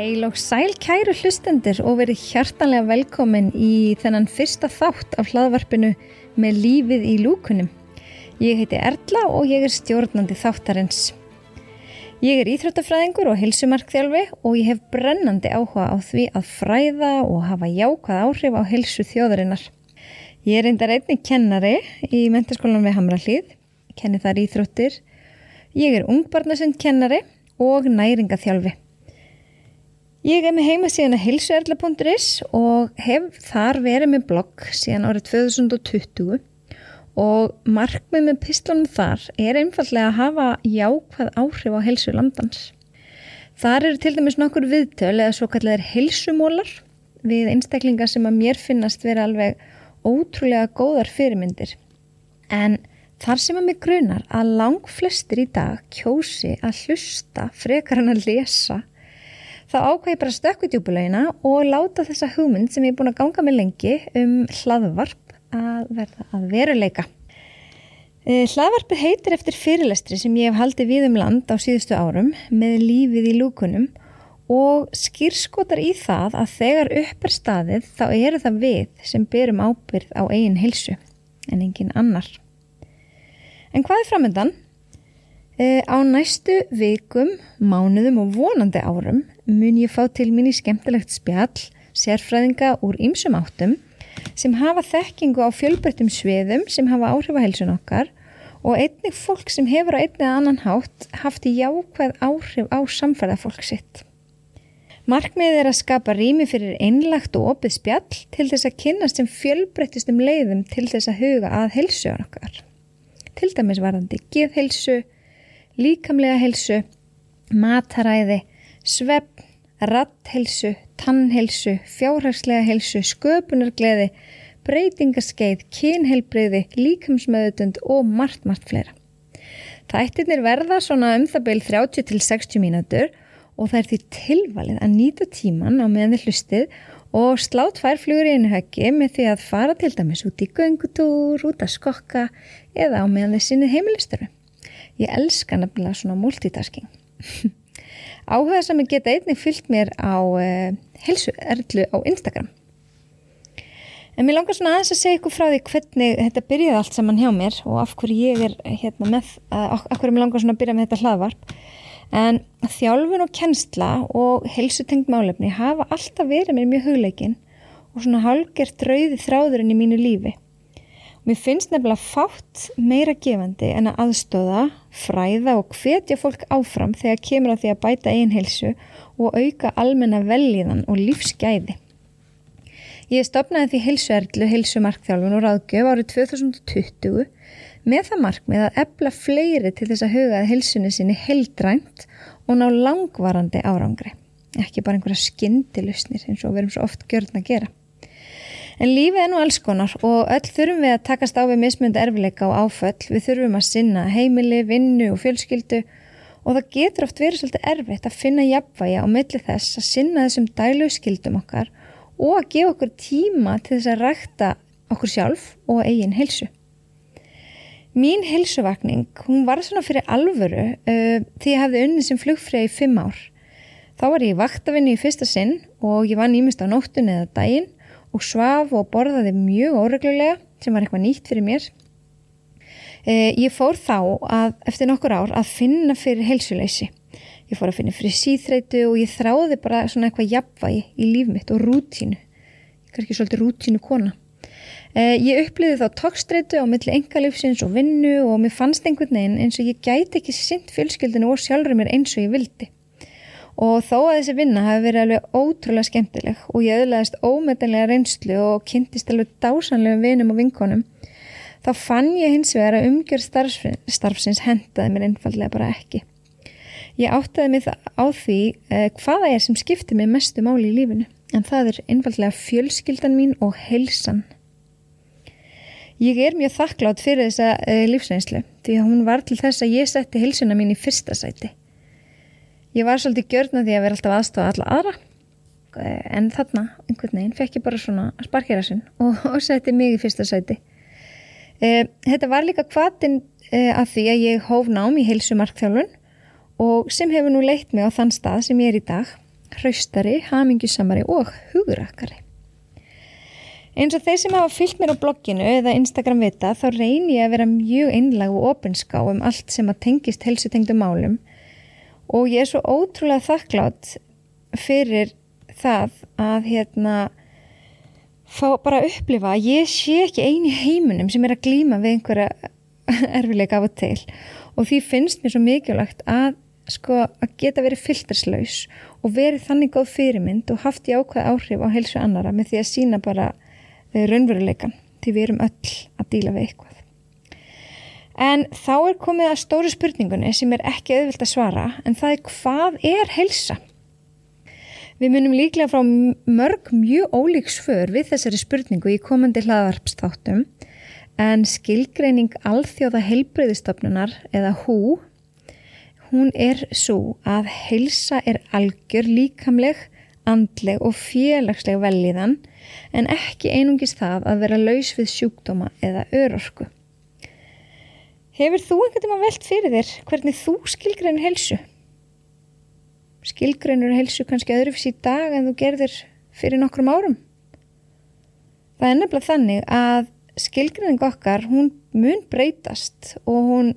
Heil og sæl kæru hlustendur og verið hjartanlega velkomin í þennan fyrsta þátt af hlaðvarpinu með lífið í lúkunum. Ég heiti Erla og ég er stjórnandi þáttarins. Ég er íþróttafræðingur og hilsumarkþjálfi og ég hef brennandi áhuga á því að fræða og hafa jákvæð áhrif á hilsu þjóðarinnar. Ég er reyndar einni kennari í mentarskólanum við Hamrallíð, kenni þar íþróttir. Ég er ungbarnasund kennari og næringaþjálfi. Ég er með heimasíðan að hilsuerla.is og hef þar verið með blogg síðan árið 2020 og markmið með pislunum þar er einfallega að hafa jákvæð áhrif á hilsu landans. Þar eru til dæmis nokkur viðtöl eða svo kallar hilsumólar við einstaklingar sem að mér finnast vera alveg ótrúlega góðar fyrirmyndir. En þar sem að mig grunar að lang flestir í dag kjósi að hlusta frekar hann að lesa þá ákvæði bara stökkutjúbulegina og láta þessa hugmynd sem ég er búin að ganga með lengi um hlaðvarp að verða að veruleika. Eh, hlaðvarpið heitir eftir fyrirlestri sem ég hef haldið við um land á síðustu árum með lífið í lúkunum og skýrskotar í það að þegar upp er staðið þá eru það við sem berum ábyrð á eigin hilsu en engin annar. En hvað er framöndan? E, á næstu vikum, mánuðum og vonandi árum mun ég fá til mín í skemmtilegt spjall sérfræðinga úr ýmsum áttum sem hafa þekkingu á fjölbreyttum sviðum sem hafa áhrif á helsun okkar og einnig fólk sem hefur á einnig annan hátt haft í jákvæð áhrif á samfærðafólk sitt. Markmiðið er að skapa rými fyrir einlagt og opið spjall til þess að kynast sem fjölbreyttistum leiðum til þess að huga að helsuðan okkar. Til dæmis varðandi geðhelsu, líkamlega helsu, mataræði, svepp, ratthelsu, tannhelsu, fjárhagslega helsu, sköpunargleði, breytingaskeið, kynhelbreyði, líkamsmöðutund og margt, margt fleira. Þættirnir verða svona um það beil 30-60 mínútur og það er því tilvalið að nýta tíman á meðan þið hlustið og slá tvær flugur í einu höggi með því að fara til dæmis út í göngutúr, út að skokka eða á meðan þið sinnið heimilistöru. Ég elska nefnilega svona multitasking. Áhuga sem ég geta einnig fyllt mér á uh, helsuerlu á Instagram. En mér langar svona aðeins að segja ykkur frá því hvernig þetta byrjaði allt saman hjá mér og af hverju ég er hérna með, af hverju mér langar svona að byrja með þetta hlaðvarp. En þjálfun og kennsla og helsutengt málefni hafa alltaf verið mér mjög hugleikin og svona hálgert rauði þráðurinn í mínu lífi. Mér finnst nefnilega fátt meira gefandi en að aðstóða, fræða og hvetja fólk áfram þegar kemur að því að bæta einhelsu og auka almenna velíðan og lífsgæði. Ég stopnaði því helsuerlu, helsumarkþjálfun og ráðgjöf árið 2020 með það markmið að ebla fleiri til þess að huga að helsunni sinni heldrænt og ná langvarandi árangri. Ekki bara einhverja skindilusnir eins og við erum svo oft gjörn að gera. En lífið er nú alls konar og öll þurfum við að takast á við mismönda erfileika og áföll. Við þurfum að sinna heimili, vinnu og fjölskyldu og það getur oft verið svolítið erfitt að finna jafnvægi á milli þess að sinna þessum dælu skildum okkar og að gefa okkur tíma til þess að rækta okkur sjálf og eigin helsu. Mín helsuvakning, hún var svona fyrir alvöru uh, því ég hafði unni sem flugfrið í fimm ár. Þá var ég vaktavinni í fyrsta sinn og ég var nýmist á nóttunni eða daginn og svaf og borðaði mjög óreglulega sem var eitthvað nýtt fyrir mér. E, ég fór þá að eftir nokkur ár að finna fyrir heilsuleysi. Ég fór að finna fyrir síþreitu og ég þráði bara svona eitthvað jafnvægi í líf mitt og rútínu. Ég er ekki svolítið rútínu kona. E, ég uppliði þá tókstreitu á milli engalífsins og vinnu og mér fannst einhvern veginn eins og ég gæti ekki sint fjölskyldinu og sjálfur mér eins og ég vildi og þó að þessi vinna hafi verið alveg ótrúlega skemmtileg og ég öðlaðist ómetanlega reynslu og kynntist alveg dásanlegum vinum og vinkonum þá fann ég hins vegar að umgjör starfsins hendaði mér einfallega bara ekki. Ég áttaði mig á því eh, hvaða er sem skipti mig mestu máli í lífinu en það er einfallega fjölskyldan mín og heilsan. Ég er mjög þakklátt fyrir þessa eh, lífsreynslu því að hún var til þess að ég setti heilsuna mín í fyrsta sæti. Ég var svolítið gjörna því að vera alltaf aðstofa alla aðra eh, en þarna, einhvern veginn, fekk ég bara svona sparkera sinn og, og setti mig í fyrsta sæti. E, þetta var líka hvaðin e, að því að ég hóf nám í heilsumarkþjálfun og sem hefur nú leitt mig á þann stað sem ég er í dag hraustari, hamingjusamari og hugurakari. Eins og þeir sem hafa fyllt mér á blogginu eða Instagram vita þá reynir ég að vera mjög einlag og opinská um allt sem að tengist helsutengdu málum og ég er svo ótrúlega þakklátt fyrir það að hérna fá bara að upplifa að ég sé ekki eini heiminum sem er að glýma við einhverja erfileika af og til og því finnst mér svo mikilvægt að sko að geta verið filterslaus og verið þannig góð fyrirmynd og haft í ákvað áhrif á helsu annara með því að sína bara raunveruleikan því við erum öll að díla við eitthvað. En þá er komið að stóru spurningunni sem er ekki auðvilt að svara en það er hvað er helsa? Við munum líklega frá mörg mjög ólíks för við þessari spurningu í komandi hlaðvarpstáttum en skilgreining alþjóða heilbreyðistofnunar eða hú hún er svo að helsa er algjör líkamleg, andleg og félagsleg velíðan en ekki einungis það að vera laus við sjúkdóma eða örorku. Hefur þú einhvern veginn velt fyrir þér hvernig þú skilgreinur helsu? Skilgreinur helsu kannski öðrufs í dag en þú gerðir fyrir nokkrum árum? Það er nefnilega þannig að skilgreining okkar, hún mun breytast og hún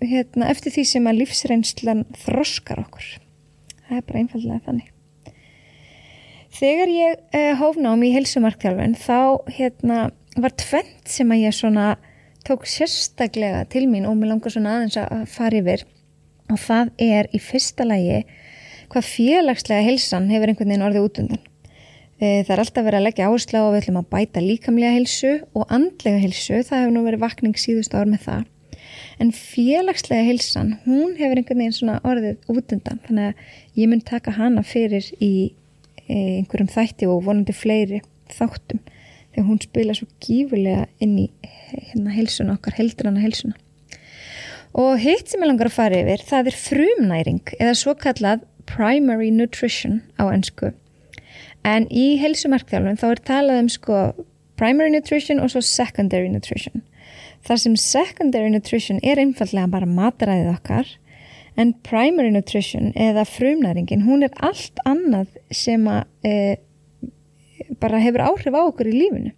hérna, eftir því sem að lífsreynslan þroskar okkur. Það er bara einfallega þannig. Þegar ég uh, hóf nám í helsumarkþjálfun þá hérna, var tvent sem að ég svona tók sérstaklega til mín og mér langar svona aðeins að fara yfir og það er í fyrsta lægi hvað félagslega helsan hefur einhvern veginn orðið út undan. Uh, það er alltaf verið að leggja áherslu á að við ætlum að bæta líkamlega helsu og andlega helsu, það hefur nú verið vakning síðust ár með það. En félagslega helsan, hún hefur einhvern veginn svona orðið út undan þannig að ég mun taka hana fyrir í einhverjum þætti og vonandi fleiri þáttum þegar hún spila svo gífurlega inn í hérna helsuna okkar, heldrana helsuna. Og hitt sem ég langar að fara yfir, það er frumnæring eða svo kallað primary nutrition á ennsku. En í helsumarkþjálfum þá er talað um sko primary nutrition og svo secondary nutrition. Þar sem secondary nutrition er einfallega bara mataræðið okkar en primary nutrition eða frumnæringin hún er allt annað sem að e, bara hefur áhrif á okkur í lífinu.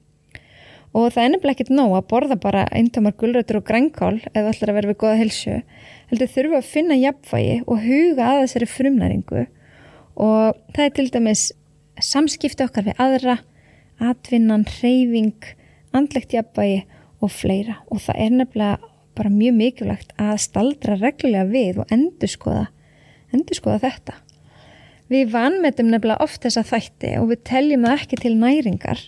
Og það er nefnilega ekkert nóg að borða bara eintamar gullrötur og grænkál ef allar að vera við goða helsu heldur þurfu að finna jafnvægi og huga að þessari frumnæringu. Og það er til dæmis samskipti okkar við aðra atvinnan, reyfing andlegt jafnvægi og fleira. Og það er nefnilega bara mjög mikilvægt að staldra reglulega við og endur skoða, endur skoða þetta. Við vanmetum nefnilega oft þessa þætti og við teljum það ekki til næringar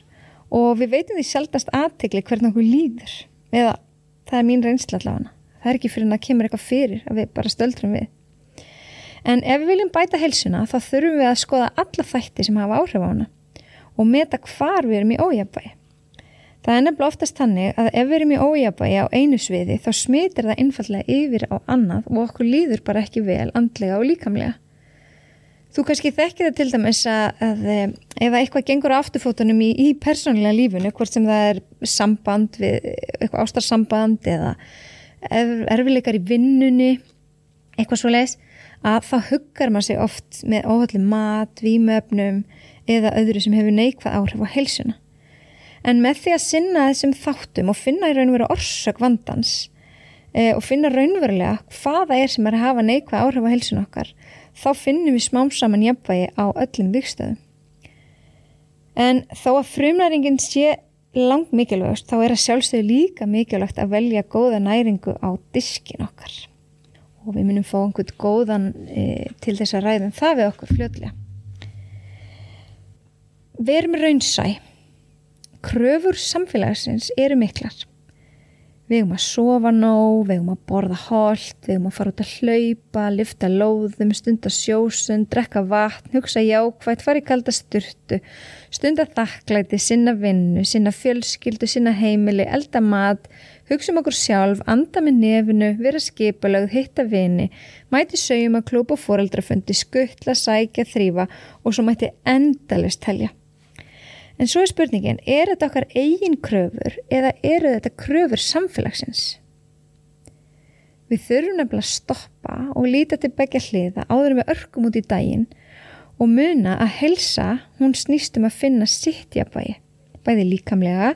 og við veitum því sjálfast aðtegli hvernig okkur líður eða það er mín reynsla allavega. Það er ekki fyrir að það kemur eitthvað fyrir að við bara stöldrum við. En ef við viljum bæta helsuna þá þurfum við að skoða alla þætti sem hafa áhrif á hana og meta hvar við erum í ójabæi. Það er nefnilega oftast þannig að ef við erum í ójabægi á einu sviði þá smitir það einfallega yfir á annað og okkur líður bara ekki vel andlega og líkamlega. Þú kannski þekkir það til dæmis að, að eh, ef eitthvað gengur á afturfótunum í, í persónulega lífunu, hvort sem það er samband við eitthvað ástarsamband eða erfileikar í vinnunni, eitthvað svo leiðis, að þá huggar maður sig oft með óhaldum mat, vímöfnum eða öðru sem hefur neikvað áhrif á helsuna. En með því að sinna þessum þáttum og finna í raun og veru orsök vandans e, og finna raunverulega hvaða er sem er að hafa neikvæð áhrif á helsun okkar, þá finnum við smám saman jafnvægi á öllum vikstöðum. En þó að frumnæringin sé langt mikilvægast, þá er að sjálfstöðu líka mikilvægt að velja góða næringu á diskin okkar. Og við munum fá einhvern góðan e, til þess að ræðum það við okkur fljóðlega. Verum raunsæ kröfur samfélagsins eru miklar. Við höfum að sofa nóg, við höfum að borða hold, við höfum að fara út að hlaupa, lifta lóðum, stunda sjósun, drekka vatn, hugsa jákvægt, fara í kalda styrtu, stunda þakklæti, sinna vinnu, sinna fjölskyldu, sinna heimili, elda mat, hugsa um okkur sjálf, anda með nefnu, vera skipalögð, hitta vini, mæti sögjum að klúpa fóreldrafundi, skuttla, sækja, þrýfa og svo mæti endalist telja. En svo er spurningin, er þetta okkar eigin kröfur eða eru þetta kröfur samfélagsins? Við þurfum nefnilega að stoppa og líta til begja hliða áður við örkum út í daginn og muna að helsa hún snýst um að finna sitt jafnvægi, bæði líkamlega,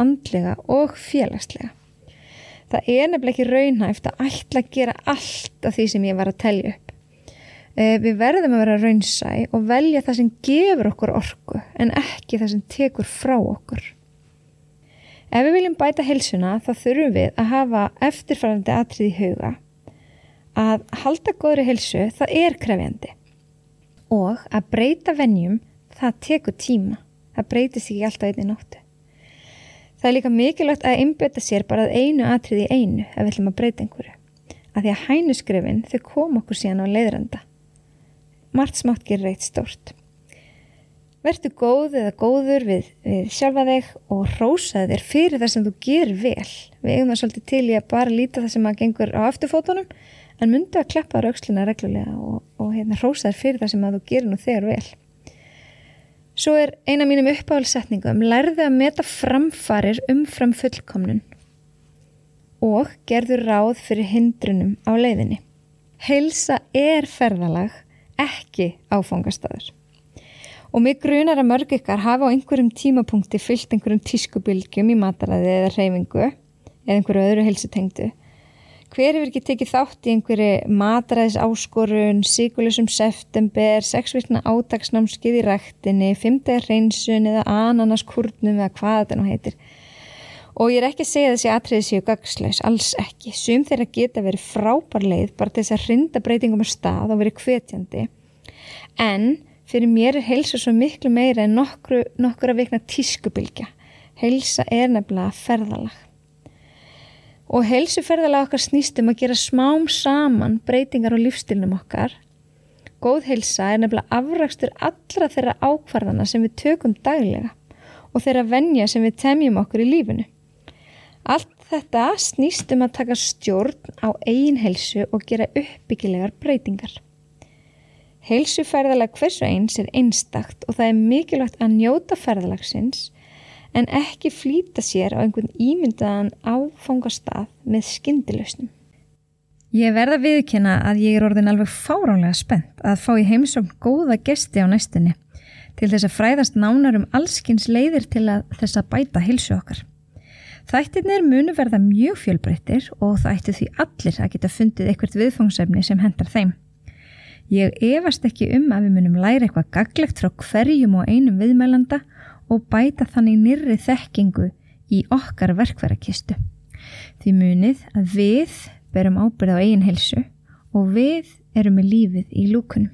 andlega og félagslega. Það er nefnilega ekki raunhæft að ætla að gera allt af því sem ég var að telja upp. Eh, við verðum að vera raunsæ og velja það sem gefur okkur orku en ekki það sem tekur frá okkur. Ef við viljum bæta helsuna þá þurfum við að hafa eftirfærandi atrið í huga að halda góðri helsu það er krefjandi og að breyta vennjum það tekur tíma. Það breytist ekki alltaf einni nóttu. Það er líka mikilvægt að einbjöta sér bara að einu atrið í einu ef við ætlum að breyta einhverju. Að því að hænusgrifin þau kom okkur síðan á leiðranda. Mart smátt gerir eitt stort. Vertu góð eða góður við, við sjálfa þig og rósaði þér fyrir það sem þú gerir vel. Við eigum það svolítið til í að bara líta það sem að gengur á afturfótunum en myndu að klappa rauksluna reglulega og, og hérna, rósaði þér fyrir það sem að þú gerir nú þegar vel. Svo er eina mínum uppáhaldsetningum lærði að meta framfarir umfram fullkomnun og gerður ráð fyrir hindrunum á leiðinni. Heilsa er ferðalag, ekki áfangastadur. Og mig grunar að mörg ykkar hafa á einhverjum tímapunkti fyllt einhverjum tískubilgjum í mataræði eða reyfingu eða einhverju öðru heilsutengdu Hver hefur ekki tekið þátt í einhverju matræðis áskorun, síkulusum september, sexvirkna átagsnámskið í rættinni, fymtega reynsun eða ananaskurnum eða hvað þetta nú heitir. Og ég er ekki að segja þessi atriði séu gagslaus, alls ekki. Sum þeirra geta verið frábær leið bara til þess að rinda breytingum á stað og verið hvetjandi. En fyrir mér er heilsa svo miklu meira en nokkru, nokkura vikna tískubilgja. Heilsa er nefnilega ferðalag og helsuferðalega okkar snýstum að gera smám saman breytingar á lífstilnum okkar. Góð helsa er nefnilega afrakstur allra þeirra ákvarðana sem við tökum daglega og þeirra vennja sem við temjum okkur í lífinu. Allt þetta snýstum að taka stjórn á eigin helsu og gera uppbyggilegar breytingar. Helsuferðalag hversu eins er einstakt og það er mikilvægt að njóta ferðalagsins en ekki flýta sér á einhvern ímyndaðan áfangastað með skyndilausnum. Ég verða viðkynna að ég er orðin alveg fáránlega spennt að fá í heimsókn góða gesti á næstinni til þess að fræðast nánar um allskins leiðir til að þess að bæta hilsu okkar. Þættirnir munu verða mjög fjölbreyttir og það ættu því allir að geta fundið eitthvað viðfangsefni sem hendar þeim. Ég efast ekki um að við munum læra eitthvað gaglegt frá hverjum og einum viðmælanda og bæta þannig nýrri þekkingu í okkar verkværakistu. Því munið að við berum ábyrð á eigin helsu og við erum með lífið í lúkunum.